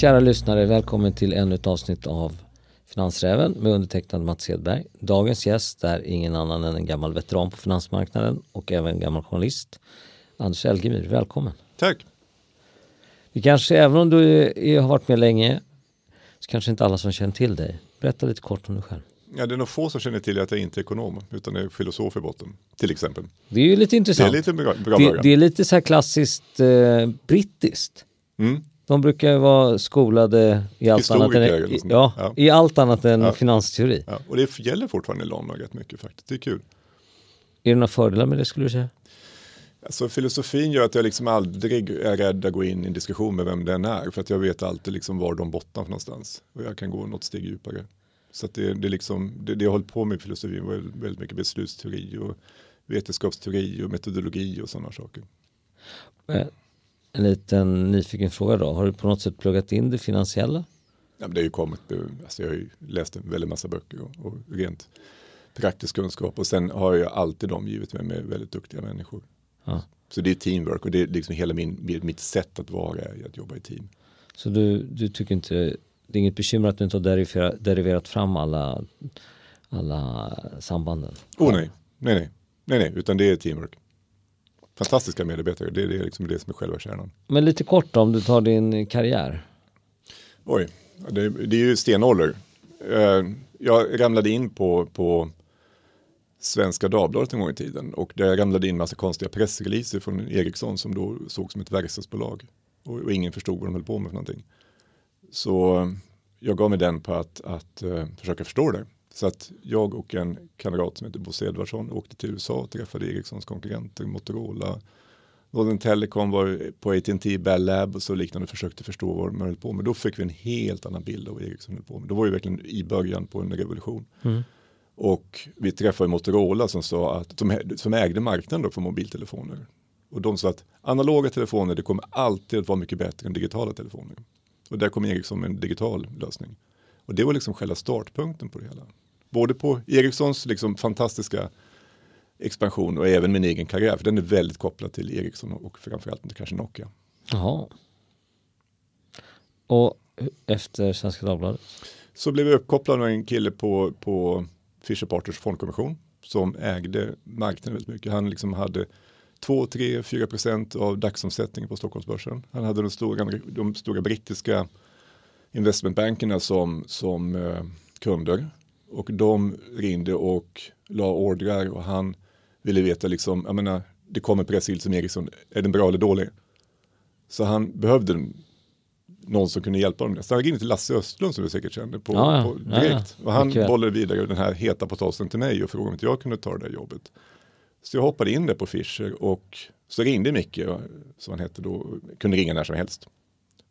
Kära lyssnare, välkommen till ännu ett avsnitt av Finansräven med undertecknad Mats Hedberg. Dagens gäst är ingen annan än en gammal veteran på finansmarknaden och även gammal journalist. Anders Elgemyr, välkommen. Tack. Vi kanske, även om du är, har varit med länge, så kanske inte alla som känner till dig. Berätta lite kort om dig själv. Ja, det är nog få som känner till att jag inte är ekonom, utan är filosof i botten, till exempel. Det är ju lite intressant. Det är lite det, det, är lite så här klassiskt eh, brittiskt. Mm. De brukar vara skolade i allt annat än, i, ja, ja. i allt annat än ja. finansteori. Ja. Och det gäller fortfarande i London rätt mycket faktiskt. Det är kul. Är det några fördelar med det skulle du säga? Alltså, filosofin gör att jag liksom aldrig är rädd att gå in i en diskussion med vem den är. För att jag vet alltid liksom var de bottnar för någonstans. Och jag kan gå något steg djupare. Så att det, det, liksom, det, det jag hållit på med filosofin var väldigt mycket beslutsteori och vetenskapsteori och metodologi och sådana saker. Eh, en liten nyfiken fråga då. Har du på något sätt pluggat in det finansiella? Ja, men det har ju kommit. Alltså jag har ju läst en väldigt massa böcker och, och rent praktisk kunskap. Och sen har jag alltid omgivit mig med väldigt duktiga människor. Ja. Så det är teamwork och det är liksom hela min, mitt sätt att vara är att jobba i team. Så du, du tycker inte, det är inget bekymmer att du inte har deriverat, deriverat fram alla, alla sambanden? Oh nej, nej, nej, nej, nej, utan det är teamwork fantastiska medarbetare. Det är det, liksom det som är själva kärnan. Men lite kort om du tar din karriär. Oj, det, det är ju stenålder. Eh, jag ramlade in på, på Svenska Dagbladet en gång i tiden och där ramlade in massa konstiga pressreleaser från Ericsson som då såg som ett verkstadsbolag och, och ingen förstod vad de höll på med för någonting. Så jag gav mig den på att, att uh, försöka förstå det. Så att jag och en kamrat som heter Bosse Edvardsson åkte till USA och träffade Ericssons konkurrenter Motorola. Northern Telecom var på AT&T Bell Lab och så liknande och försökte förstå vad de höll på med. Då fick vi en helt annan bild av vad Ericsson höll på med. Då var det verkligen i början på en revolution. Mm. Och vi träffade Motorola som sa att, som, som ägde marknaden för mobiltelefoner. Och de sa att analoga telefoner det kommer alltid att vara mycket bättre än digitala telefoner. Och där kom Ericsson med en digital lösning. Och det var liksom själva startpunkten på det hela både på Ericssons liksom fantastiska expansion och även min egen karriär. För den är väldigt kopplad till Ericsson och framförallt kanske Nokia. Jaha. Och efter Svenska Dagbladet? Så blev jag uppkopplad med en kille på, på Fisher Partners fondkommission som ägde marknaden väldigt mycket. Han liksom hade 2, 3, 4 procent av dagsomsättningen på Stockholmsbörsen. Han hade de stora, de stora brittiska investmentbankerna som, som eh, kunder och de ringde och la ordrar och han ville veta liksom, jag menar, det kommer pressbild som Eriksson, är den bra eller dålig? Så han behövde någon som kunde hjälpa dem. Så han ringde till Lasse Östlund som du säkert känner på, ja, på direkt. Ja. Och han okay. bollade vidare den här heta potatisen till mig och frågade om inte jag kunde ta det där jobbet. Så jag hoppade in där på Fischer och så ringde Micke, som han hette då, kunde ringa när som helst.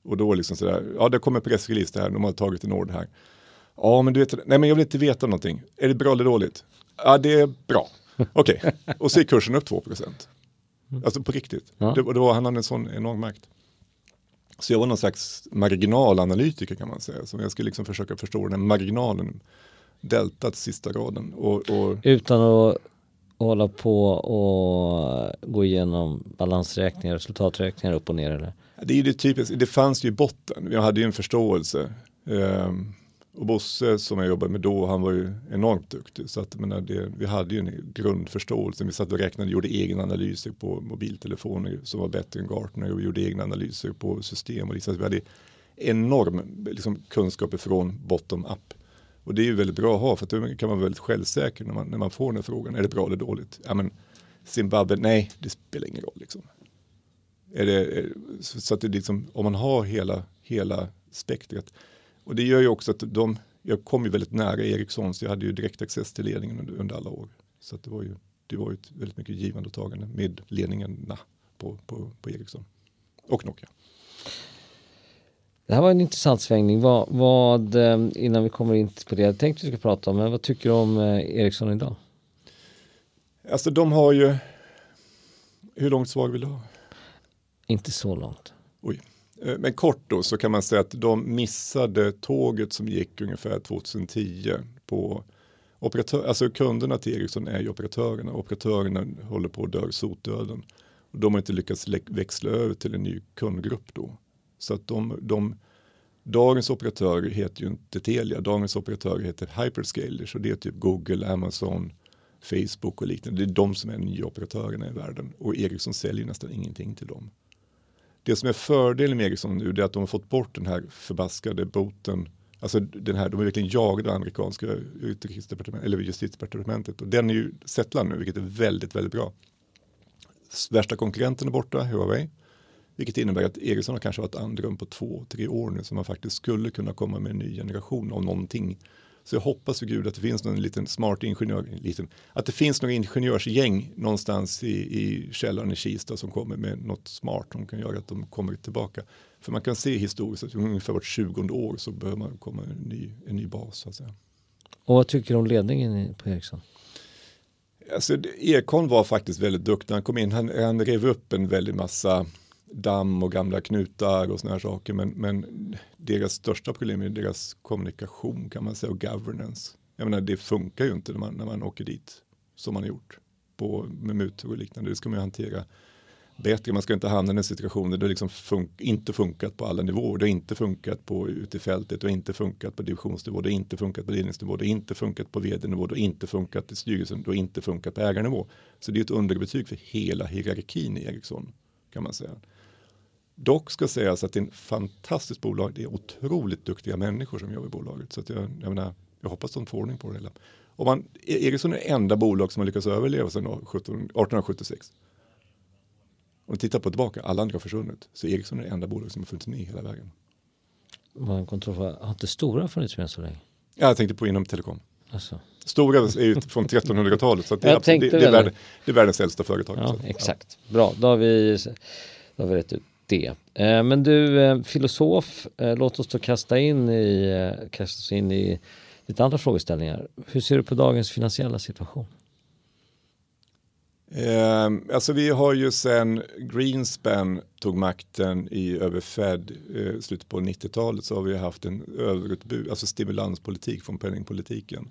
Och då liksom sådär, ja det kommer pressrelease här, de har tagit en order här. Ja, men du vet, nej men jag vill inte veta någonting. Är det bra eller dåligt? Ja, det är bra. Okej, okay. och så är kursen upp 2 procent. Alltså på riktigt. Ja. Det, det var, han hade en sån enorm makt. Så jag var någon slags marginalanalytiker kan man säga. Så jag skulle liksom försöka förstå den här marginalen, deltat sista raden. Och, och... Utan att hålla på och gå igenom balansräkningar, resultaträkningar upp och ner eller? Det är ju det typiska, det fanns ju i botten. Jag hade ju en förståelse. Um, och Bosse som jag jobbade med då, han var ju enormt duktig. Så att, menar, det, vi hade ju en grundförståelse. Vi satt och räknade, gjorde egna analyser på mobiltelefoner som var bättre än Gartner och vi gjorde egna analyser på system. Och liksom, vi hade enorm liksom, kunskap från bottom up. Och det är ju väldigt bra att ha för att då kan man vara väldigt självsäker när man, när man får den frågan. Är det bra eller dåligt? Ja, men Zimbabwe, nej, det spelar ingen roll. Liksom. Är det, så att det liksom, om man har hela, hela spektrat och det gör ju också att de, jag kom ju väldigt nära Ericsson så jag hade ju direkt access till ledningen under, under alla år. Så det var ju det var ju ett väldigt mycket givande och tagande med ledningarna på, på, på Ericsson och Nokia. Det här var en intressant svängning. Vad, vad, eh, innan vi kommer in på det jag tänkte vi ska prata om, men vad tycker du om eh, Ericsson idag? Alltså de har ju, hur långt svar vill du ha? Inte så långt. Oj. Eh, men kort då så kan man säga att de missade tåget som gick ungefär 2010 på operatör, alltså kunderna till Ericsson är ju operatörerna. Operatörerna håller på att dö sotdöden. Och de har inte lyckats växla över till en ny kundgrupp då. Så att de, de, Dagens operatörer heter ju inte Telia, dagens operatörer heter Hyperscalers och det är typ Google, Amazon, Facebook och liknande. Det är de som är nya operatörerna i världen och Ericsson säljer nästan ingenting till dem. Det som är fördelen med Ericsson nu är att de har fått bort den här förbaskade boten Alltså den här, de är verkligen jagade av amerikanska utrikesdepartementet, eller justitiedepartementet och den är ju settlad nu, vilket är väldigt, väldigt bra. Värsta konkurrenten är borta, Huawei, vilket innebär att Ericsson har kanske varit andrum på två, tre år nu som man faktiskt skulle kunna komma med en ny generation av någonting. Så jag hoppas för gud att det finns någon liten smart ingenjör, liten, att det finns några ingenjörsgäng någonstans i, i källaren i Kista som kommer med något smart som kan göra att de kommer tillbaka. För man kan se historiskt att ungefär vart 20 år så behöver man komma en ny, en ny bas. Så att säga. Och vad tycker du om ledningen på Ericsson? Alltså, Ekholm var faktiskt väldigt duktig. Han kom in, han, han rev upp en väldig massa damm och gamla knutar och såna här saker. Men, men deras största problem är deras kommunikation kan man säga och governance. Jag menar, det funkar ju inte när man, när man åker dit som man har gjort på, med mutor och liknande. Det ska man ju hantera bättre. Man ska inte hamna i en situation där det liksom fun inte funkat på alla nivåer. Det har inte funkat på ute i fältet och inte funkat på divisionsnivå. Det har inte funkat på ledningsnivå. Det har inte funkat på vd-nivå. Det har inte funkat i styrelsen. Det har inte funkat på ägarnivå. Så det är ett underbetyg för hela hierarkin i Ericsson kan man säga. Dock ska sägas att det är en fantastiskt bolag. Det är otroligt duktiga människor som jobbar i bolaget. Så att jag, jag, menar, jag hoppas de får ordning på det hela. Och man, Ericsson är det enda bolag som har lyckats överleva sedan 1876. Om du tittar på tillbaka, alla andra har försvunnit. Så Ericsson är det enda bolag som har funnits med hela vägen. Var en kontroll, har inte Stora funnits med så länge? Ja, jag tänkte på inom telekom. Alltså. Stora är ju från 1300-talet så det, är, det, det, är värld, det är världens äldsta företag. Ja, exakt. Ja. Bra, då har vi, då har vi rätt ut det. Eh, men du, eh, filosof, eh, låt oss då kasta in i, kasta oss in i lite andra frågeställningar. Hur ser du på dagens finansiella situation? Eh, alltså vi har ju sen Greenspan tog makten i över Fed eh, slutet på 90-talet så har vi haft en överutbud, alltså stimulanspolitik från penningpolitiken.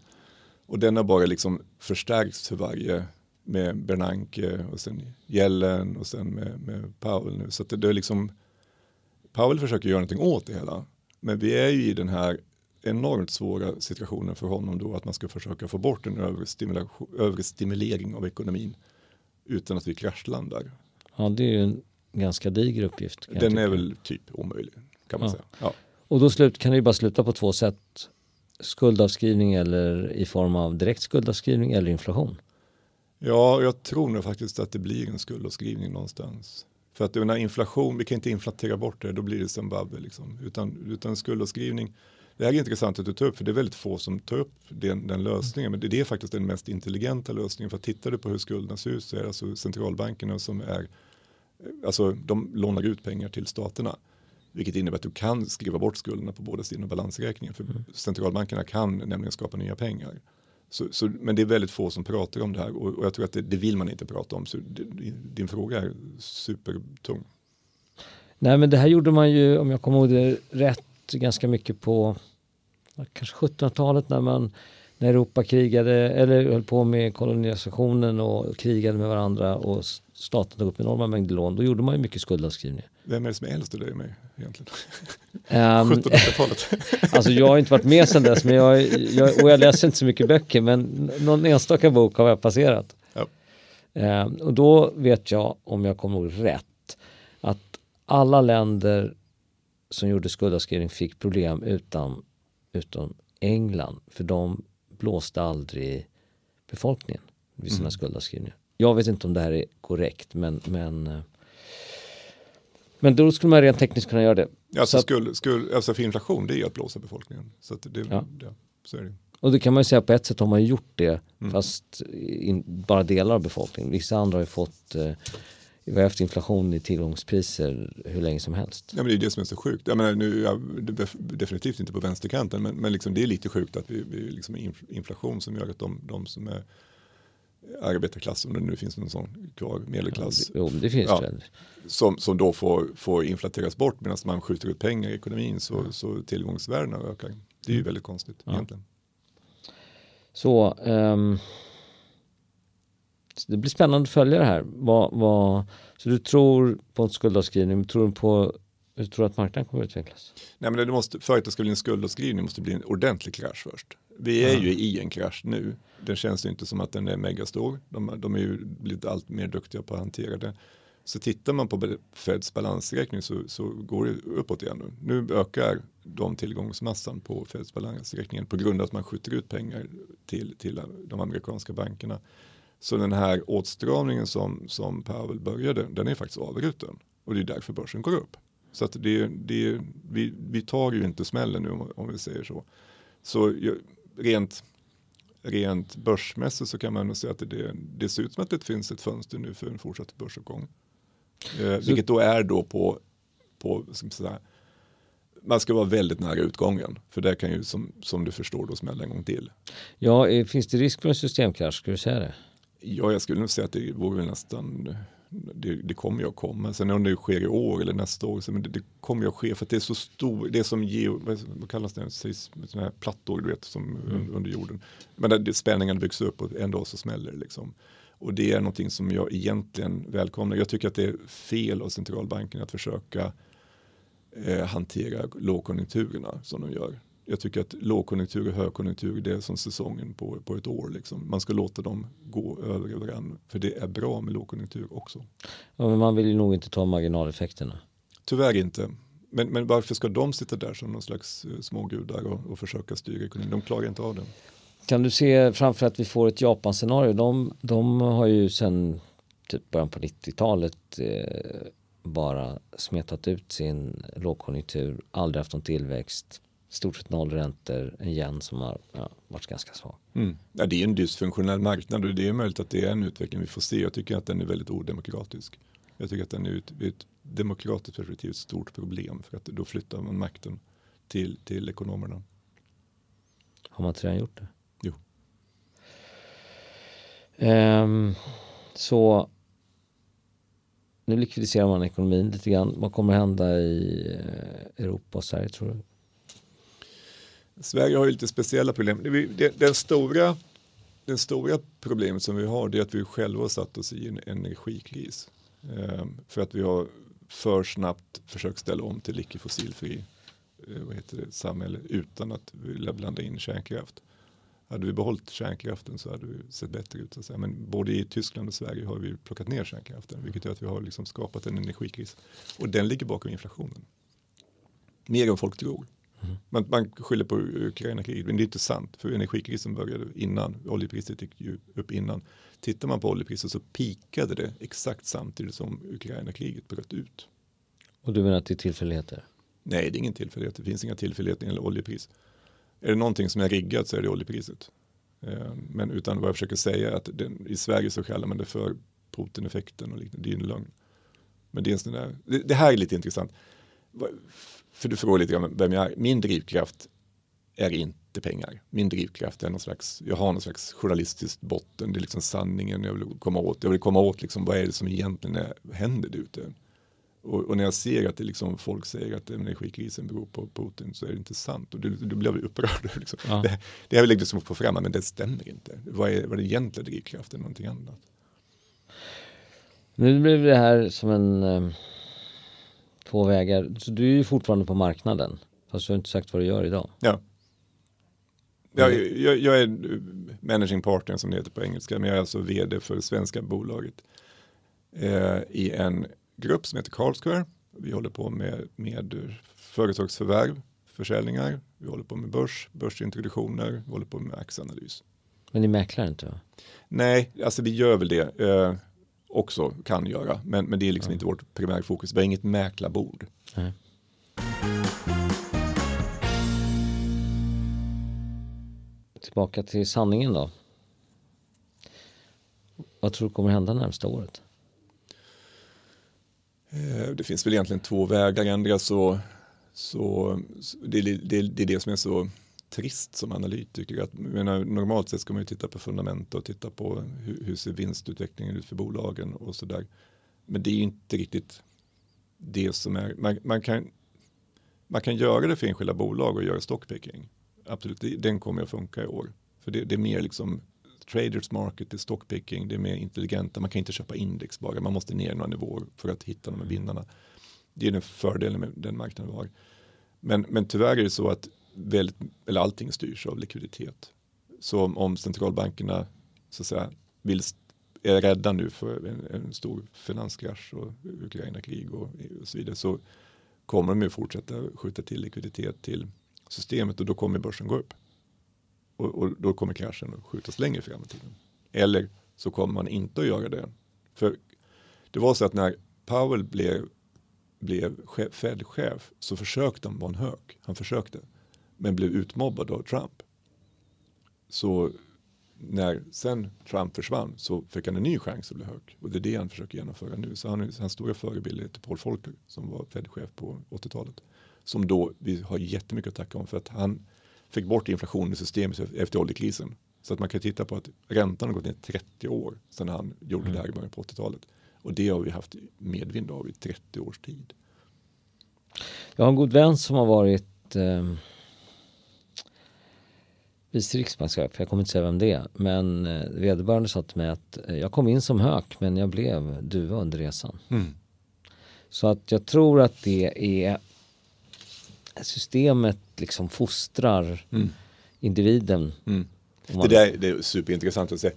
Och den har bara liksom förstärkts för varje med Bernanke och sen Yellen och sen med, med Powell nu. Så att det, det är liksom Powell försöker göra någonting åt det hela. Men vi är ju i den här enormt svåra situationen för honom då att man ska försöka få bort en överstimulering av ekonomin utan att vi kraschlandar. Ja, det är ju en ganska diger uppgift. Den är väl typ omöjlig kan man ja. säga. Ja. Och då slut, kan det ju bara sluta på två sätt. Skuldavskrivning eller i form av direkt skuldavskrivning eller inflation. Ja, jag tror nog faktiskt att det blir en skuldavskrivning någonstans. För att den inflation, vi kan inte inflatera bort det, då blir det Zimbabwe liksom. Utan, utan skuldavskrivning det här är intressant att du tar upp, för det är väldigt få som tar upp den, den lösningen. Men det, det, är faktiskt den mest intelligenta lösningen. För tittar du på hur skulderna ser ut så är det alltså centralbankerna som är, alltså de lånar ut pengar till staterna. Vilket innebär att du kan skriva bort skulderna på båda sidor balansräkningen. För mm. centralbankerna kan nämligen skapa nya pengar. Så, så, men det är väldigt få som pratar om det här och, och jag tror att det, det, vill man inte prata om. Så din fråga är supertung. Nej men det här gjorde man ju, om jag kommer ihåg det rätt, ganska mycket på kanske 1700-talet när man när Europa krigade eller höll på med kolonisationen och krigade med varandra och staten tog upp enorma mängder lån. Då gjorde man ju mycket skuldavskrivningar. Vem är det som är äldst av dig och mig egentligen? Um, 1700-talet? alltså jag har inte varit med sedan dess men jag, jag, och jag läser inte så mycket böcker men någon enstaka bok har jag passerat. Ja. Um, och då vet jag, om jag kommer ihåg rätt, att alla länder som gjorde skuldavskrivning fick problem utan, utom England. För de blåste aldrig befolkningen vid sina mm. skuldavskrivningar. Jag vet inte om det här är korrekt men, men eh, men då skulle man rent tekniskt kunna göra det. Alltså, skuld, skuld, alltså för inflation det är ju att blåsa befolkningen. Så, det, ja. Ja, så är det. Och det kan man ju säga på ett sätt har man gjort det mm. fast in, bara delar av befolkningen. Vissa andra har ju fått eh, vi har haft inflation i tillgångspriser hur länge som helst. Ja, men det är det som är så sjukt. Jag menar, nu, jag, definitivt inte på vänsterkanten, men, men liksom, det är lite sjukt att vi, vi liksom inflation som gör att de, de som är arbetarklass, om det nu finns någon sån kvar, medelklass. Jo, det finns ja, det. Som, som då får, får inflateras bort medan man skjuter ut pengar i ekonomin så, ja. så tillgångsvärdena ökar. Det är ju mm. väldigt konstigt ja. egentligen. Så um, det blir spännande att följa det här. Vad, vad, så du tror på en skuldavskrivning, tror du på Hur tror du att marknaden kommer att utvecklas? Nej, men det måste, för att det ska bli en skuldavskrivning måste det bli en ordentlig krasch först. Vi är ja. ju i en krasch nu. Det känns ju inte som att den är megastor. De, de är ju blivit allt mer duktiga på att hantera det. Så tittar man på Feds balansräkning så, så går det uppåt igen nu. Nu ökar de tillgångsmassan på Feds balansräkningen på grund av att man skjuter ut pengar till, till de amerikanska bankerna. Så den här åtstramningen som, som Powell började, den är faktiskt avbruten. Och det är därför börsen går upp. Så att det, det, vi, vi tar ju inte smällen nu om, om vi säger så. Så rent, rent börsmässigt så kan man nog säga att det, det ser ut som att det finns ett fönster nu för en fortsatt börsuppgång. Eh, vilket då är då på, på ska säga, man ska vara väldigt nära utgången. För det kan ju som, som du förstår då smälla en gång till. Ja, eh, finns det risk för en systemkrasch? Skulle du säga det? Ja, jag skulle nog säga att det vore nästan det, det, kommer ju att komma. Sen om det sker i år eller nästa år, så, men det, det kommer ju att ske för att det är så stor, det är som geo, vad kallas det, sådana här plattor du vet som mm. under jorden. Men där spänningen byggs upp och en dag så smäller det liksom. Och det är någonting som jag egentligen välkomnar. Jag tycker att det är fel av centralbanken att försöka eh, hantera lågkonjunkturerna som de gör. Jag tycker att lågkonjunktur och högkonjunktur det är som säsongen på, på ett år. Liksom. Man ska låta dem gå över varandra. För det är bra med lågkonjunktur också. Ja, men man vill ju nog inte ta marginaleffekterna. Tyvärr inte. Men, men varför ska de sitta där som någon slags eh, smågudar och, och försöka styra ekonomin? De klarar inte av det. Kan du se framför att vi får ett Japan-scenario? De, de har ju sedan typ början på 90-talet eh, bara smetat ut sin lågkonjunktur, aldrig haft någon tillväxt, stort sett nollräntor, en yen som har ja, varit ganska svag. Mm. Ja, det är en dysfunktionell marknad och det är möjligt att det är en utveckling vi får se. Jag tycker att den är väldigt odemokratisk. Jag tycker att den är ut, ett demokratiskt perspektiv ett stort problem för att då flyttar man makten till, till ekonomerna. Har man inte redan gjort det? Jo. Um, så nu likvidiserar man ekonomin lite grann. Vad kommer hända i eh, Europa och Sverige tror du? Sverige har ju lite speciella problem. Den stora, den stora problemet som vi har det är att vi själva har satt oss i en energikris. Ehm, för att vi har för snabbt försökt ställa om till icke-fossilfri eh, vad heter det, samhälle utan att vilja blanda in kärnkraft. Hade vi behållit kärnkraften så hade det sett bättre ut. Så Men både i Tyskland och Sverige har vi plockat ner kärnkraften vilket gör att vi har liksom skapat en energikris. Och den ligger bakom inflationen. Mer än folk tror. Mm. Man, man skyller på Ukraina-kriget, men det är inte sant. För energikrisen började innan, oljepriset gick ju upp innan. Tittar man på oljepriset så pikade det exakt samtidigt som Ukraina-kriget bröt ut. Och du menar att det är tillfälligheter? Nej, det är ingen tillfällighet. Det finns inga tillfälligheter gäller oljepris. Är det någonting som är riggat så är det oljepriset. Eh, men utan vad jag försöker säga är att den, i Sverige så kallar man det för Putin-effekten och liknande. Det är en lögn. Men det, är en sån där, det, det här är lite intressant för du frågar lite grann vem jag är. Min drivkraft är inte pengar. Min drivkraft är någon slags, jag har någon slags journalistisk botten. Det är liksom sanningen jag vill komma åt. Jag vill komma åt liksom vad är det som egentligen är, händer där ute. Och, och, när jag ser att det liksom, folk säger att energikrisen beror på Putin så är det inte sant. Och då blir jag upprörd. Liksom. Ja. Det, det är väl liksom få fram, men det stämmer inte. Vad är, vad är den egentliga drivkraften? Någonting annat. Nu blev det här som en eh, Två vägar. Så du är ju fortfarande på marknaden. Fast du har inte sagt vad du gör idag. Ja. Jag, jag, jag är managing partner som det heter på engelska. Men jag är alltså vd för svenska bolaget. Eh, I en grupp som heter Carlsquare. Vi håller på med, med företagsförvärv, försäljningar. Vi håller på med börs, börsintroduktioner. Vi håller på med aktieanalys. Men ni mäklar inte va? Nej, alltså vi gör väl det. Också kan göra. Men, men det är liksom mm. inte vårt primärfokus. Vi har inget mäklarbord. Mm. Tillbaka till sanningen då. Vad tror du kommer hända närmsta året? Eh, det finns väl egentligen två vägar. Ändra så, så det, det, det är det som är så trist som analytiker. Att, menar, normalt sett ska man ju titta på fundament och titta på hur, hur ser vinstutvecklingen ut för bolagen och så där. Men det är ju inte riktigt det som är, man, man, kan, man kan göra det för enskilda bolag och göra stockpicking. Absolut, den kommer att funka i år. För det, det är mer liksom traders market, det är stockpicking, det är mer intelligenta, man kan inte köpa index bara, man måste ner några nivåer för att hitta de här vinnarna. Det är den fördelen med den marknaden vi har. Men, men tyvärr är det så att väldigt, eller allting styrs av likviditet. Så om, om centralbankerna så att säga, vill, är rädda nu för en, en stor finanskrasch och Ukraina-krig och, och så vidare så kommer de ju fortsätta skjuta till likviditet till systemet och då kommer börsen gå upp. Och, och då kommer kraschen att skjutas längre fram i tiden. Eller så kommer man inte att göra det. För det var så att när Powell blev, blev Fed-chef så försökte han vara en hök. Han försökte. Men blev utmobbad av Trump. Så när sen Trump försvann så fick han en ny chans att bli hög. Och det är det han försöker genomföra nu. Så han, hans stora förebild heter Paul Volcker som var Fed-chef på 80-talet. Som då vi har jättemycket att tacka om för att han fick bort inflationen i systemet efter oljekrisen. Så att man kan titta på att räntan har gått ner 30 år sedan han gjorde mm. det här i början på 80-talet. Och det har vi haft medvind av i 30 års tid. Jag har en god vän som har varit eh, vice riksbankschef, jag kommer inte säga vem det är, men eh, vederbörande sa till mig att eh, jag kom in som hök men jag blev duva under resan. Mm. Så att jag tror att det är systemet liksom fostrar mm. individen. Mm. Det där det är superintressant att säga.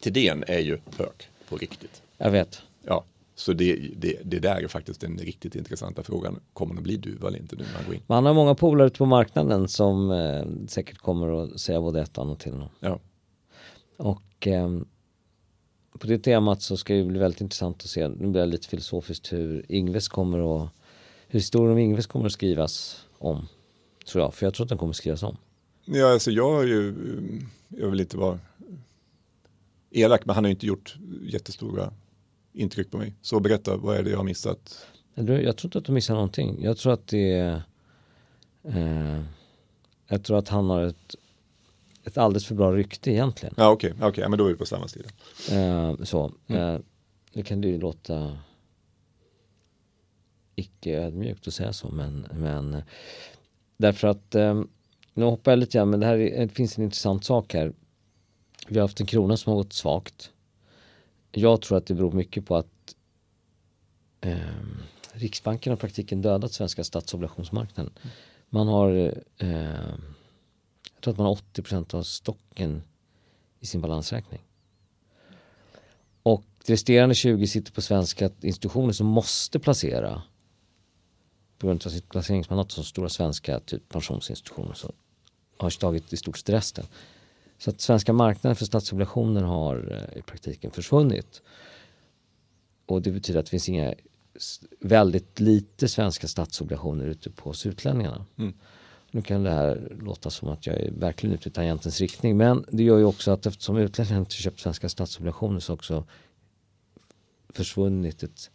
Tidén är ju hök på riktigt. Jag vet. Ja, så det, det, det där är faktiskt den riktigt intressanta frågan. Kommer det bli duva eller inte nu när man går in? Man har många polare ute på marknaden som eh, säkert kommer att säga både ett och annat till honom. Ja. Och eh, på det temat så ska det bli väldigt intressant att se, nu blir det lite filosofiskt hur Ingves kommer att, hur historien om Ingves kommer att skrivas om. Tror jag, för jag tror att den kommer att skrivas om. Ja, alltså jag har ju, jag vill inte vara elak, men han har ju inte gjort jättestora intryck på mig. Så berätta, vad är det jag har missat? Jag tror inte att du missar någonting. Jag tror att det är eh, Jag tror att han har ett ett alldeles för bra rykte egentligen. Ja okej, okay. okay. men då är vi på samma sida. Eh, så, mm. eh, det kan ju låta icke ödmjukt att säga så men, men därför att eh, nu hoppar jag lite grann men det här är, det finns en intressant sak här. Vi har haft en krona som har gått svagt. Jag tror att det beror mycket på att eh, Riksbanken har praktiken dödat svenska statsobligationsmarknaden. Man har, eh, jag tror att man har 80% av stocken i sin balansräkning. Och resterande 20 sitter på svenska institutioner som måste placera på grund av sitt placeringsmandat som stora svenska typ pensionsinstitutioner så har tagit i stort sett resten. Så att svenska marknaden för statsobligationer har eh, i praktiken försvunnit. Och det betyder att det finns inga väldigt lite svenska statsobligationer ute på utlänningarna. Mm. Nu kan det här låta som att jag är verkligen ute i tangentens riktning men det gör ju också att eftersom utlänningarna inte köpt svenska statsobligationer så också försvunnit ett,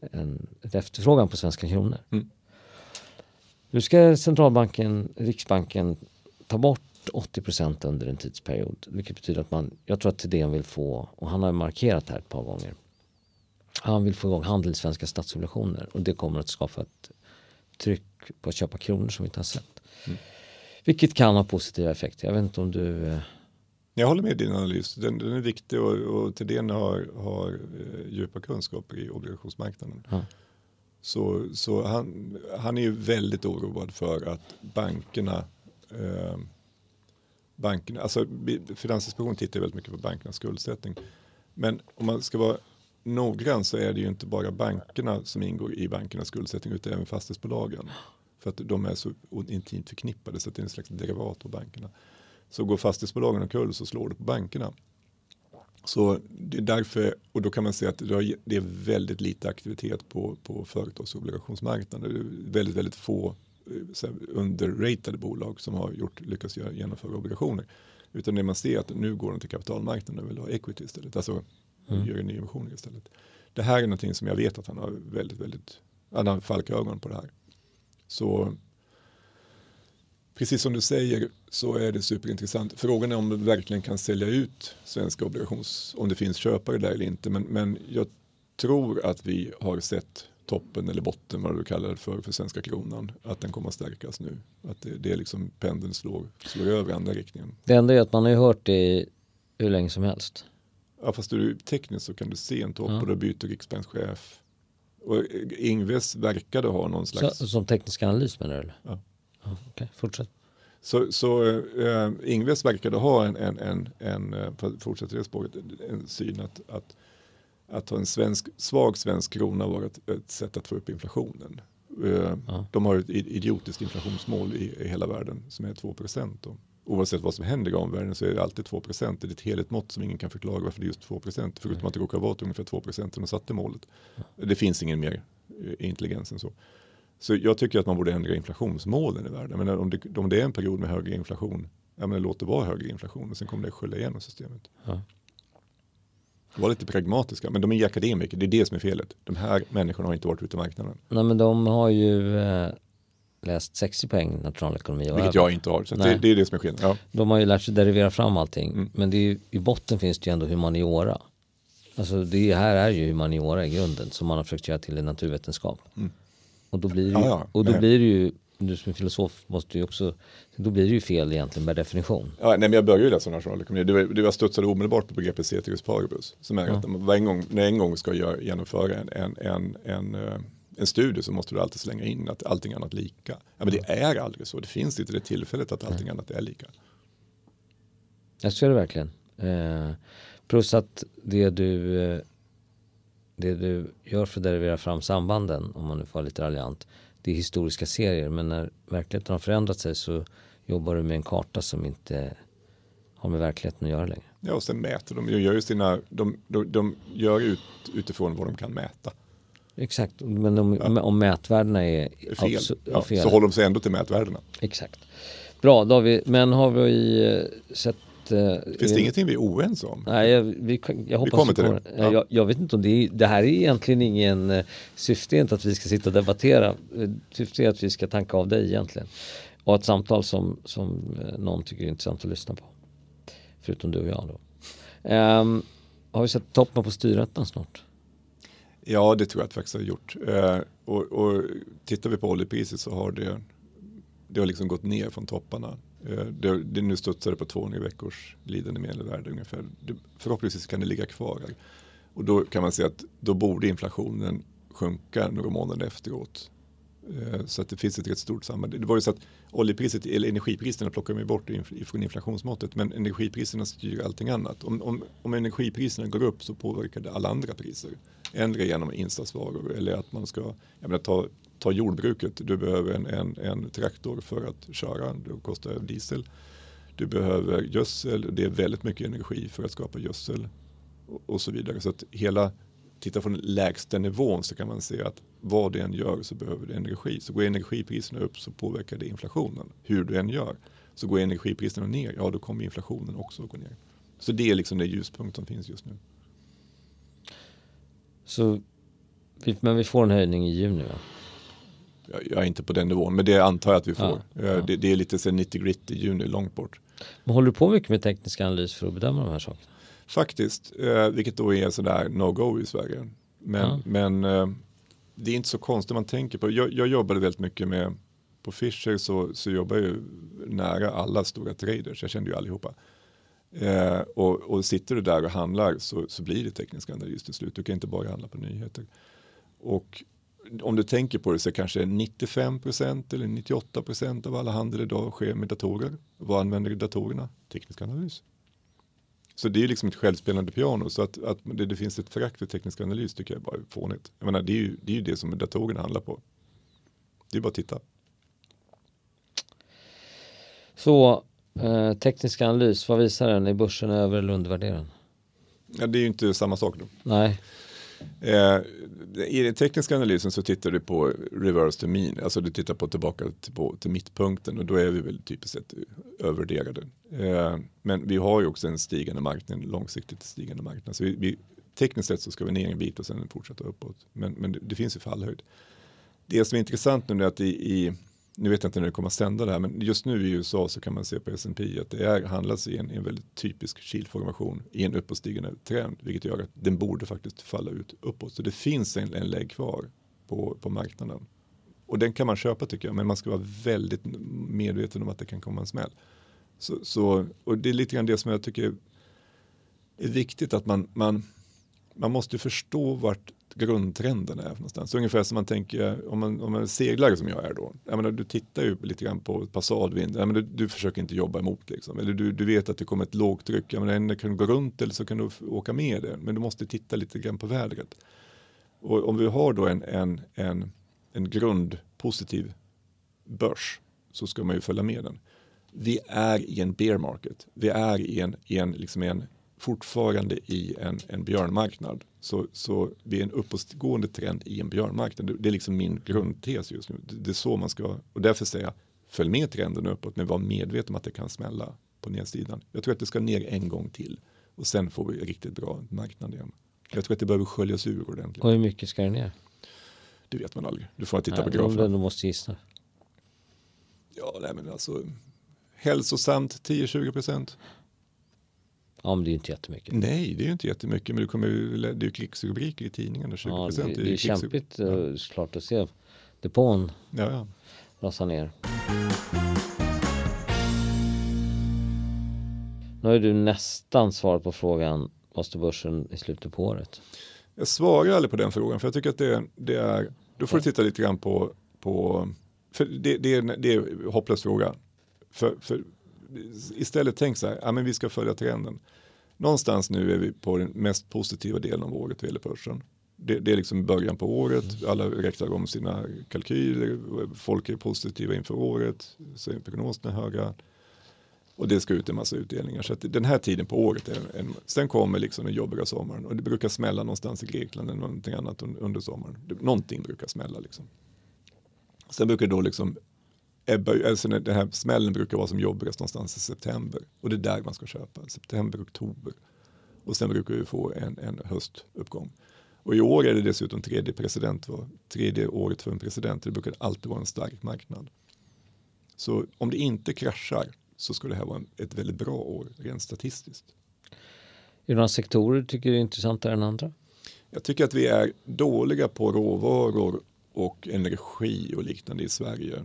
en, ett efterfrågan på svenska kronor. Mm. Nu ska centralbanken, Riksbanken ta bort 80% under en tidsperiod. Vilket betyder att man, jag tror att Thedéen vill få, och han har markerat det här ett par gånger. Han vill få igång handel i svenska statsobligationer och det kommer att skapa ett tryck på att köpa kronor som vi inte har sett. Mm. Vilket kan ha positiva effekter. Jag vet inte om du eh... jag håller med din analys. Den, den är viktig och, och Thedéen har, har eh, djupa kunskaper i obligationsmarknaden. Ja. Så, så han, han är ju väldigt oroad för att bankerna eh, bankerna, alltså Finansinspektionen tittar väldigt mycket på bankernas skuldsättning. Men om man ska vara noggrann så är det ju inte bara bankerna som ingår i bankernas skuldsättning utan även fastighetsbolagen. För att de är så intimt förknippade så att det är en slags derivat på bankerna. Så går fastighetsbolagen omkull så slår det på bankerna. Så det är därför, och då kan man säga att det är väldigt lite aktivitet på, på företagsobligationsmarknaden. Det är väldigt, väldigt få underratade bolag som har gjort, lyckats genomföra obligationer. Utan det man ser är att nu går de till kapitalmarknaden och vill ha equity istället. Alltså mm. gör nyemissioner istället. Det här är någonting som jag vet att han har väldigt, väldigt, han har falkögon på det här. Så precis som du säger så är det superintressant. Frågan är om det verkligen kan sälja ut svenska obligations, om det finns köpare där eller inte. Men, men jag tror att vi har sett toppen eller botten, vad du kallar det för, för svenska kronan. Att den kommer att stärkas nu. Att det, det är liksom pendeln slår, slår över andra riktningen. Det enda är att man har ju hört det hur länge som helst. Ja, fast du, tekniskt så kan du se en topp ja. och då byter riksbankschef Och Ingves verkade ha någon slags... Så, som teknisk analys menar du? Ja. ja Okej, fortsätt. Så, så äh, Ingves verkade ha en, en, en, en för att fortsätta det spåret, en syn att, att, att ha en svensk, svag svensk krona var ett, ett sätt att få upp inflationen. Äh, ja. De har ett idiotiskt inflationsmål i, i hela världen som är 2 procent oavsett vad som händer i omvärlden så är det alltid 2 Det är ett heligt mått som ingen kan förklara varför det är just 2% förutom mm. att det råkar vara ungefär 2% när de satte målet. Det finns ingen mer eh, intelligens än så. Så jag tycker att man borde ändra inflationsmålen i världen. Men om det, om det är en period med högre inflation, ja men låt det vara högre inflation och sen kommer det skölja igenom systemet. Ja. Var lite pragmatiska, men de är akademiker, det är det som är felet. De här människorna har inte varit ute i marknaden. Nej men de har ju eh, läst 60 poäng nationalekonomi. Vilket jag inte har, så det, det, är det som är skillnaden. Ja. De har ju lärt sig derivera fram allting, mm. men det är, i botten finns det ju ändå humaniora. Alltså det här är ju humaniora i grunden som man har försökt göra till en naturvetenskap. Mm. Och då blir det ju, ja, ja. Och då blir det ju du som är filosof måste ju också, då blir det ju fel egentligen per definition. Ja, nej, men jag började ju läsa nationalekonomi, det var, det var studsade omedelbart på begreppet ceteris paribus. Som är ja. att man en gång, när en gång ska gör, genomföra en, en, en, en eh, en studie så måste du alltid slänga in att allting annat lika. Ja, men det är aldrig så. Det finns inte det tillfället att allting annat är lika. Jag ser det verkligen. Eh, plus att det du, eh, det du gör för att derivera fram sambanden, om man nu får vara lite raljant, det är historiska serier. Men när verkligheten har förändrat sig så jobbar du med en karta som inte har med verkligheten att göra längre. Ja, och sen mäter de. De gör, ju sina, de, de, de gör ut, utifrån vad de kan mäta. Exakt, men om, ja. om mätvärdena är fel, ja, fel, så håller de sig ändå till mätvärdena. Exakt. Bra, då har vi, men har vi eh, eh, Finns det ingenting vi är oense om? Nej, jag, vi, jag hoppas vi kommer till det. Ja. Jag, jag, vet inte om det är, det här är egentligen ingen eh, syfte inte att vi ska sitta och debattera. Syftet är att vi ska tanka av dig egentligen. Och ett samtal som, som någon tycker är intressant att lyssna på. Förutom du och jag då. Um, har vi sett toppen på styrrätten snart? Ja, det tror jag att vi faktiskt har gjort. Eh, och, och tittar vi på oljepriset så har det, det har liksom gått ner från topparna. Eh, det, det nu studsar det på 200 veckors lidande medelvärde ungefär. Det, förhoppningsvis kan det ligga kvar här. Och då kan man säga att då borde inflationen sjunka några månader efteråt. Eh, så att det finns ett rätt stort samband. Det var ju så att oljepriset, eller energipriserna plockar man bort från inflationsmåttet men energipriserna styr allting annat. Om, om, om energipriserna går upp så påverkar det alla andra priser. Ändra genom insatsvaror eller att man ska, jag menar, ta, ta jordbruket, du behöver en, en, en traktor för att köra, det kostar diesel. Du behöver gödsel, det är väldigt mycket energi för att skapa gödsel och, och så vidare. Så att hela titta från lägsta nivån så kan man se att vad det än gör så behöver det energi. Så går energipriserna upp så påverkar det inflationen. Hur du än gör. Så går energipriserna ner, ja då kommer inflationen också att gå ner. Så det är liksom den ljuspunkt som finns just nu. Så, men vi får en höjning i juni va? Jag, är inte på den nivån, men det antar jag att vi får. Ja, ja. Det, det, är lite så 90 grit i juni, långt bort. Men håller du på mycket med teknisk analys för att bedöma de här sakerna? Faktiskt, eh, vilket då är sådär no-go i Sverige. Men, men eh, det är inte så konstigt man tänker på. Jag, jag jobbade väldigt mycket med, på Fischer så, så jobbar jag ju nära alla stora traders, jag kände ju allihopa. Eh, och, och sitter du där och handlar så, så blir det teknisk analys till slut. Du kan inte bara handla på nyheter. Och om du tänker på det så kanske 95% eller 98% av alla handel idag sker med datorer. Vad använder datorerna? Teknisk analys. Så det är liksom ett självspelande piano. Så att, att det, det, finns ett förakt för teknisk analys tycker jag bara är fånigt. Jag menar, det är ju det, är ju det som datorerna handlar på. Det är bara att titta. Så eh, teknisk analys, vad visar den? Är börsen över eller undervärderad? Ja, det är ju inte samma sak då. Nej. Eh, I den tekniska analysen så tittar du på reverse to mean, alltså du tittar på tillbaka till, på, till mittpunkten och då är vi väl typiskt sett övervärderade. Eh, men vi har ju också en stigande marknad, långsiktigt stigande marknad. Så vi, vi, tekniskt sett så ska vi ner en bit och sen fortsätta uppåt. Men, men det, det finns ju fallhöjd. Det som är intressant nu är att i, i nu vet jag inte när det kommer att sända det här, men just nu i USA så kan man se på S&P att det är, handlas i en, en väldigt typisk kilformation i en uppåtstigande trend, vilket gör att den borde faktiskt falla ut uppåt. Så det finns en, en lägg kvar på, på marknaden. Och den kan man köpa tycker jag, men man ska vara väldigt medveten om att det kan komma en smäll. Så, så, och det är lite grann det som jag tycker är viktigt att man, man, man måste förstå vart grundtrenden är någonstans. Ungefär som man tänker om man, om man är seglare som jag är då. Jag menar, du tittar ju lite grann på passadvind. Jag menar, du, du försöker inte jobba emot liksom. Eller du, du vet att det kommer ett lågtryck. Jag menar, kan du gå runt eller så kan du åka med det. Men du måste titta lite grann på vädret. Och om vi har då en, en, en, en grundpositiv börs så ska man ju följa med den. Vi är i en bear market. Vi är i en, i en, liksom en fortfarande i en, en björnmarknad. Så, så vi är en uppåtgående trend i en björnmarknad. Det, det är liksom min grundtes just nu. Det, det, är så man ska, och därför säger jag, följ med trenden uppåt, men var medveten om att det kan smälla på nedsidan. Jag tror att det ska ner en gång till och sen får vi riktigt bra marknad igen. Jag tror att det behöver sköljas ur ordentligt. Och hur mycket ska det ner? Det vet man aldrig. Du får titta nej, på grafen. Du måste gissa. Ja, nej men alltså hälsosamt 10-20 procent. Ja, men det är inte jättemycket. Nej, det är inte jättemycket, men det, kommer, det är ju krigsrubriker i tidningen. 20 ja, det, det är, är kämpigt ja. Eh, såklart att se depån ja, ja. rasa ner. Nu har du nästan svarat på frågan vad står börsen i slutet på året? Jag svarar aldrig på den frågan för jag tycker att det, det är, då får du titta lite grann på, på för det, det, är, det är en hopplös fråga. För, för istället tänk så här, ja men vi ska följa trenden. Någonstans nu är vi på den mest positiva delen av året vad gäller börsen. Det, det, är liksom början på året, mm. alla räknar om sina kalkyler, folk är positiva inför året, så prognoserna är höga. Och det ska ut en massa utdelningar. Så att den här tiden på året, är en, sen kommer liksom den jobbiga sommaren. Och det brukar smälla någonstans i Grekland eller någonting annat under sommaren. Någonting brukar smälla liksom. Sen brukar det då liksom ebba, alltså den här smällen brukar vara som jobbigast någonstans i september. Och det är där man ska köpa, september, oktober. Och sen brukar vi få en, en höstuppgång. Och i år är det dessutom tredje president, tredje året för en president. Det brukar alltid vara en stark marknad. Så om det inte kraschar så skulle det här vara ett väldigt bra år rent statistiskt. Är det några sektorer du tycker är intressantare än andra? Jag tycker att vi är dåliga på råvaror och energi och liknande i Sverige.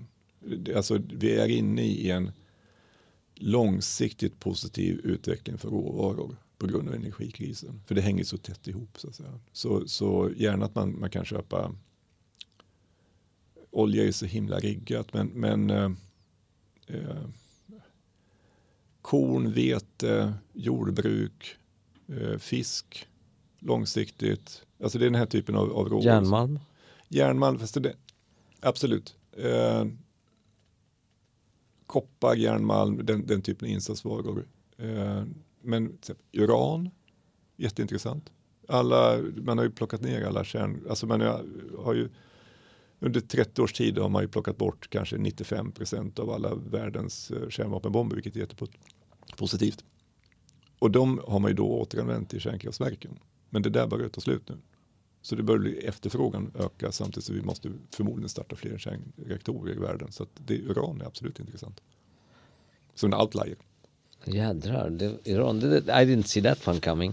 Alltså, vi är inne i en långsiktigt positiv utveckling för råvaror på grund av energikrisen. För det hänger så tätt ihop. Så, att säga. så, så gärna att man, man kan köpa olja är så himla riggat men, men eh, eh, korn, vete, jordbruk, eh, fisk långsiktigt. Alltså det är den här typen av, av råvaror. Järnmalm? Järnmalm, fast det, absolut. Koppar, järnmalm, den, den typen av insatsvaror. Eh, men uran, jätteintressant. Alla, man har ju plockat ner alla kärn, alltså man har ju under 30 års tid har man ju plockat bort kanske 95 procent av alla världens eh, kärnvapenbomber, vilket är jättepositivt. Och de har man ju då återanvänt i kärnkraftverken. Men det där börjar ta slut nu. Så det börjar bli efterfrågan öka samtidigt som vi måste förmodligen starta fler kärnreaktorer i världen. Så att det, uran är absolut intressant. Som en outlier. Jädrar, det, Iran, det, I didn't see that one coming.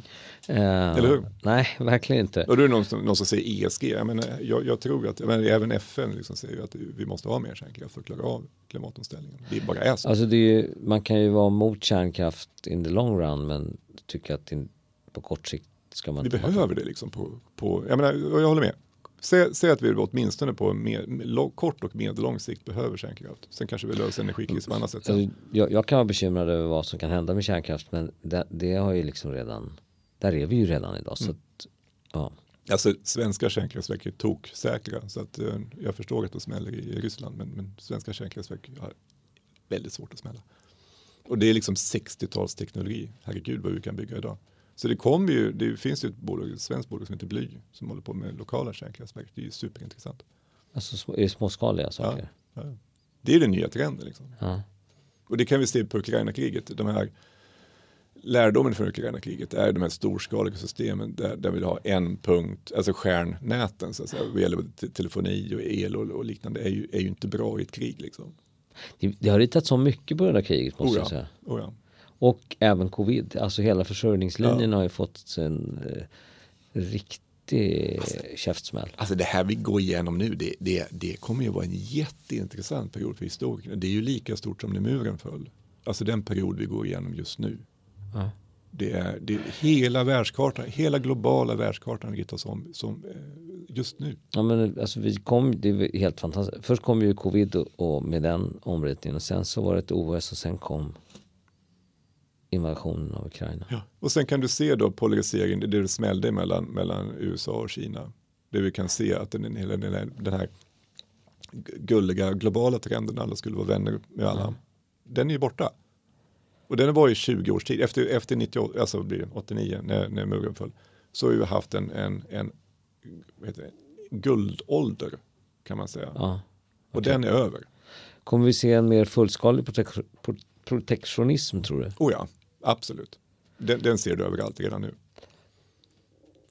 Uh, Eller hur? Nej, verkligen inte. Och då är det någon, som, någon som säger ESG. Jag, menar, jag, jag tror att, men även FN liksom säger att vi måste ha mer kärnkraft för att klara av klimatomställningen. Det bara är så. Alltså är, man kan ju vara mot kärnkraft in the long run men tycka att in, på kort sikt ska man Vi behöver det liksom på, på jag, menar, jag håller med. Säg, säg att vi åtminstone på med, kort och medellång sikt behöver kärnkraft. Sen kanske vi löser energikrisen på annat sätt. Alltså, jag, jag, kan vara bekymrad över vad som kan hända med kärnkraft men det, det har ju liksom redan, där är vi ju redan idag. Så mm. att, ja. Alltså svenska kärnkraftverk är toksäkra så att uh, jag förstår att det smäller i, i Ryssland men, men svenska kärnkraftverk har väldigt svårt att smälla. Och det är liksom 60-talsteknologi. Herregud vad vi kan bygga idag. Så det kommer ju, det finns ju ett, bolag, ett svenskt bolag som heter Bly som håller på med lokala kärnkraftverk. Det är ju superintressant. Alltså är det småskaliga saker? Ja, ja. Det är den nya trenden. Liksom. Ja. Och det kan vi se på Ukraina-kriget. De här lärdomen från Ukraina-kriget är de här storskaliga systemen där, där vi har en punkt, alltså stjärnnäten så att säga, vad gäller telefoni och el och, och, liknande är ju, är ju inte bra i ett krig. Liksom. Det, det har ritats om mycket på det där kriget måste oh ja, jag säga. Oh ja. Och även covid, alltså hela försörjningslinjen ja. har ju fått en eh, riktig käftsmäll. Alltså det här vi går igenom nu, det, det, det kommer ju vara en jätteintressant period för historikerna. Det är ju lika stort som när muren föll. Alltså den period vi går igenom just nu. Ja. Det är, det är hela världskartan, hela globala världskartan ritas om som, eh, just nu. Ja, men alltså vi kom, det är helt fantastiskt. Först kom ju covid och, och med den omritningen och sen så var det ett OS och sen kom invasionen av Ukraina. Ja. Och sen kan du se då polariseringen, det det smällde mellan, mellan USA och Kina. Det vi kan se att den, den, den, här gulliga globala trenden, alla skulle vara vänner med alla. Mm. Den är ju borta. Och den var i 20 års tid, efter, efter 98, alltså blir det 89 när, när muren föll. Så har vi haft en, en, en det, guldålder kan man säga. Ja, okay. Och den är över. Kommer vi se en mer fullskalig protek protektionism tror du? Oh ja, absolut. Den, den ser du överallt redan nu.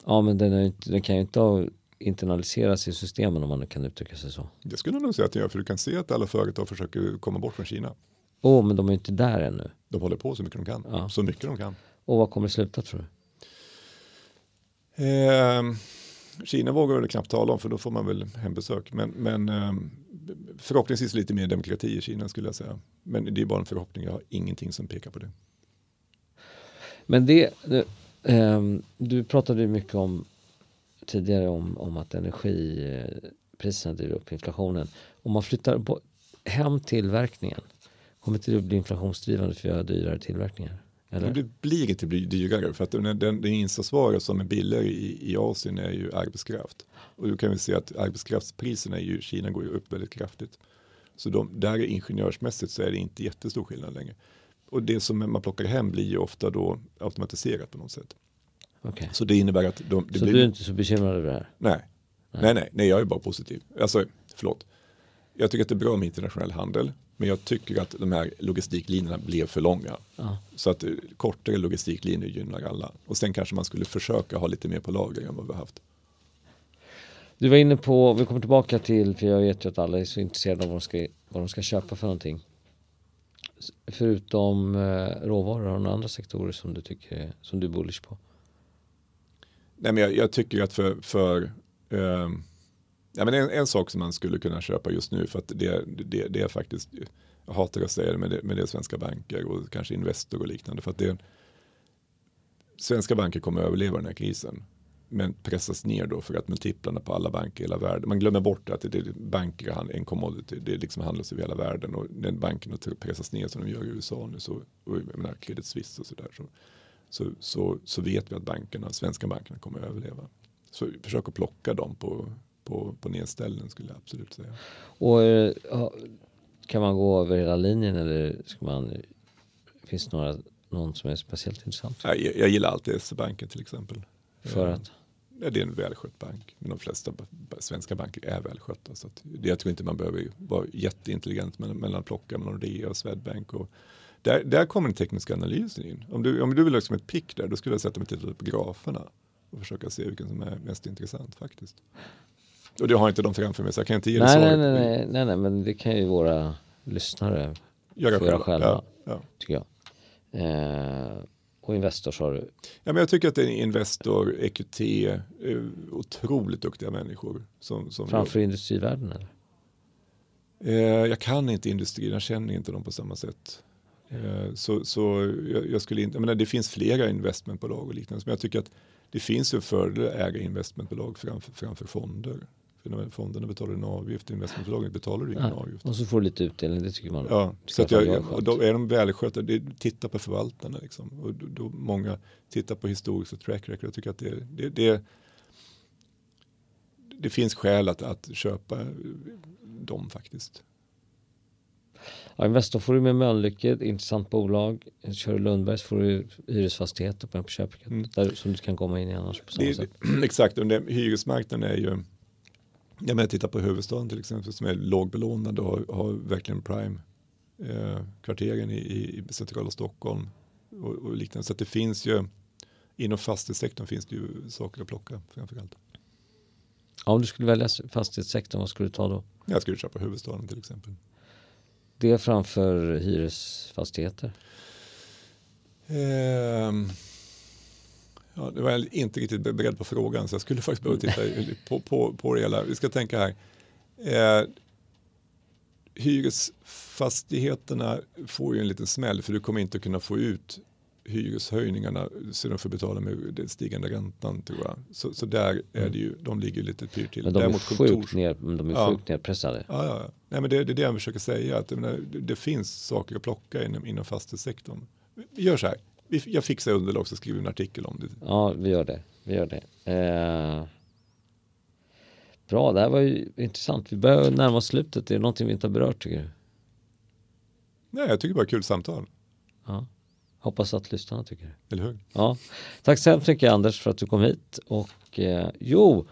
Ja, men den, är, den kan ju inte internaliseras i systemen om man kan uttrycka sig så. Det skulle jag nog säga att den gör, för du kan se att alla företag försöker komma bort från Kina. Åh, oh, men de är inte där ännu. De håller på så mycket de kan. Ja. Så mycket de kan. Och vad kommer sluta tror du? Eh, Kina vågar väl knappt tala om för då får man väl hembesök. Men, men eh, förhoppningsvis lite mer demokrati i Kina skulle jag säga. Men det är bara en förhoppning, jag har ingenting som pekar på det. Men det, ehm, du pratade mycket om tidigare om, om att energipriserna eh, driver upp inflationen. Om man flyttar på, hem tillverkningen, kommer inte det bli inflationsdrivande för att göra dyrare tillverkningar? Eller? Det blir inte dyrare för att den, den, den insatsvara som är billigare i, i Asien är ju arbetskraft. Och då kan vi se att arbetskraftspriserna i Kina går ju upp väldigt kraftigt. Så de, där ingenjörsmässigt så är det inte jättestor skillnad längre. Och det som man plockar hem blir ju ofta då automatiserat på något sätt. Okay. Så det innebär att de, det Så blir... du är inte så bekymrad över det här? Nej. Nej. nej, nej, nej, jag är bara positiv. Alltså, förlåt. Jag tycker att det är bra med internationell handel. Men jag tycker att de här logistiklinjerna blev för långa. Ja. Så att eh, kortare logistiklinjer gynnar alla. Och sen kanske man skulle försöka ha lite mer på lager än vad vi har haft. Du var inne på, vi kommer tillbaka till, för jag vet ju att alla är så intresserade av vad de ska, vad de ska köpa för någonting. Förutom eh, råvaror, har du några andra sektorer som du tycker, som du är bullish på? Nej, men jag, jag tycker att för, för eh, ja, men en, en, sak som man skulle kunna köpa just nu för att det, det, det är faktiskt, jag hatar att säga det, men det, men det är svenska banker och kanske Investor och liknande. För att det, svenska banker kommer att överleva den här krisen. Men pressas ner då för att multiplarna på alla banker i hela världen. Man glömmer bort att det, det banker är en commodity. Det liksom handlas över hela världen. Och när bankerna pressas ner som de gör i USA nu. Så, och jag menar Credit Suisse och sådär. Så, så, så, så vet vi att bankerna, svenska bankerna kommer att överleva. Så försök att plocka dem på, på, på nedställningen skulle jag absolut säga. Och eh, kan man gå över hela linjen eller ska man, finns det några, någon som är speciellt intressant? Jag, jag gillar alltid SE-banken till exempel. För att? Ja, det är en välskött bank. Men de flesta svenska banker är välskötta. Så att, jag tror inte man behöver vara jätteintelligent mellan, att plocka mellan Nordea och Swedbank. Och, där, där kommer den tekniska analysen in. Om du, om du vill ha liksom ett pick där, då skulle jag sätta mig och titta på graferna och försöka se vilken som är mest intressant faktiskt. Och det har inte de framför mig så jag kan inte ge nej, nej, nej, nej, nej, nej, men det kan ju våra lyssnare göra själva, själva ja, ja. tycker jag. Eh, och Investor sa du? Ja, men jag tycker att det är Investor, EQT, eh, otroligt duktiga människor. Som, som Framför industrivärlden eller? Eh, jag kan inte industrin, jag känner inte dem på samma sätt. Eh, så så jag, jag, skulle inte, jag menar, det finns flera investmentbolag och liknande. Men jag tycker att det finns ju fördel att äga investmentbolag framför, framför fonder. För när fonderna betalar en avgift, investmentbolagen betalar ingen Nej. avgift. Och så får du lite utdelning, det tycker man. Ja, så att jag, och då är de välskötta. Titta på förvaltarna liksom. Och då, då många tittar på historiskt och track record. Jag tycker att det, det, det, det finns skäl att, att köpa dem faktiskt. Ja, Investor får du med Mölnlycke, intressant bolag. Kör du Lundbergs får du hyresfastigheter på, på köpet mm. där, som du kan komma in i annars på samma det, sätt. Exakt, och det, hyresmarknaden är ju Ja, men jag tittar på huvudstaden till exempel som är lågbelånad och har, har verkligen prime eh, kvarteren i, i, centrala Stockholm och, och, liknande. Så att det finns ju inom fastighetssektorn finns det ju saker att plocka framförallt. Ja, om du skulle välja fastighetssektorn, vad skulle du ta då? Jag skulle köpa huvudstaden till exempel. Det framför hyresfastigheter? Eh, Ja, det var jag inte riktigt beredd på frågan så jag skulle faktiskt behöva titta på, på, på det hela. Vi ska tänka här. Eh, hyresfastigheterna får ju en liten smäll för du kommer inte kunna få ut hyreshöjningarna så de får betala med den stigande räntan tror jag. Så, så där är det ju, de ligger lite pyrt till. Men de är Däremot sjukt, ner, de är Ja. sjukt nedpressade. Ja, ja. Nej, men det, det är det jag försöker säga, att menar, det, det finns saker att plocka inom, inom fastighetssektorn. Vi gör så här, jag fixar underlag så skriver vi en artikel om det. Ja, vi gör det. Vi gör det. Eh, bra, det här var ju intressant. Vi börjar närma oss slutet. Är det någonting vi inte har berört tycker du? Nej, jag tycker bara kul samtal, Ja. Hoppas att lyssnarna tycker det. eller hur? Ja. Tack så hemskt mycket Anders för att du kom hit. Och eh, jo,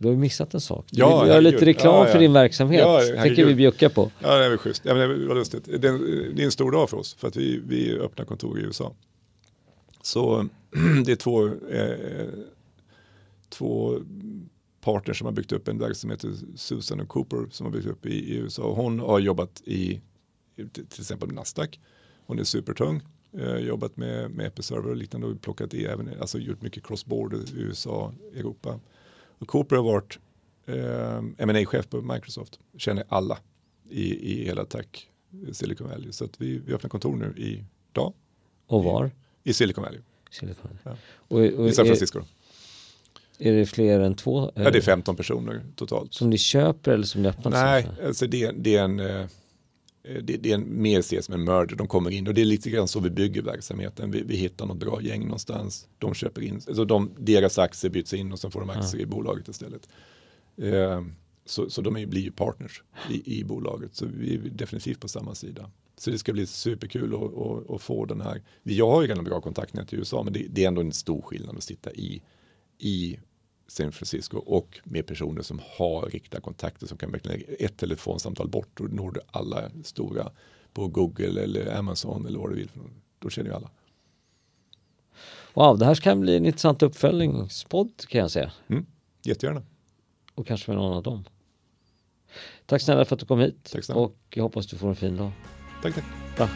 du har ju missat en sak. Ja, göra lite herregud. reklam Ja, ja. för din verksamhet. Ja, tänker herregud. vi bjucka på. Ja, det är väl schysst. Ja, men det var lustigt. Det är, en, det är en stor dag för oss för att vi, vi öppnar kontor i USA. Så det är två, eh, två partners som har byggt upp en verksamhet, Susan och Cooper, som har byggt upp i, i USA. Hon har jobbat i till till exempel Nasdaq. Hon är supertung, eh, jobbat med, med Episerver och liknande och plockat i även, alltså gjort mycket cross-border i USA, Europa. Cooper har varit eh, ma chef på Microsoft, känner alla i, i hela tech Silicon Valley. Så att vi, vi öppnar kontor nu i dag Och var? i Silicon Valley, Silicon. Ja. Och, och i San är, Francisco. är det fler än två? Ja, det är eh, 15 personer totalt. Som ni köper eller som ni öppnar? Nej, alltså det, det är en eh, det, det är en, mer ses som en merger. De kommer in och det är lite grann så vi bygger verksamheten. Vi, vi hittar något bra gäng någonstans. De köper in, alltså de, deras aktier byts in och sen får de aktier i bolaget istället. Eh, så, så de är, blir ju partners i, i bolaget. Så vi är definitivt på samma sida. Så det ska bli superkul att få den här. Jag har ju redan bra kontaktnät i USA men det, det är ändå en stor skillnad att sitta i, i San Francisco och med personer som har riktiga kontakter som kan verkligen ett telefonsamtal bort och når du alla stora på Google eller Amazon eller vad du vill. Då känner ju alla. Wow, det här kan bli en intressant uppföljningspodd kan jag säga. Mm, jättegärna. Och kanske med någon av dem. Tack snälla för att du kom hit. Tack snälla. Och jag hoppas du får en fin dag. Tack, tack. Bra.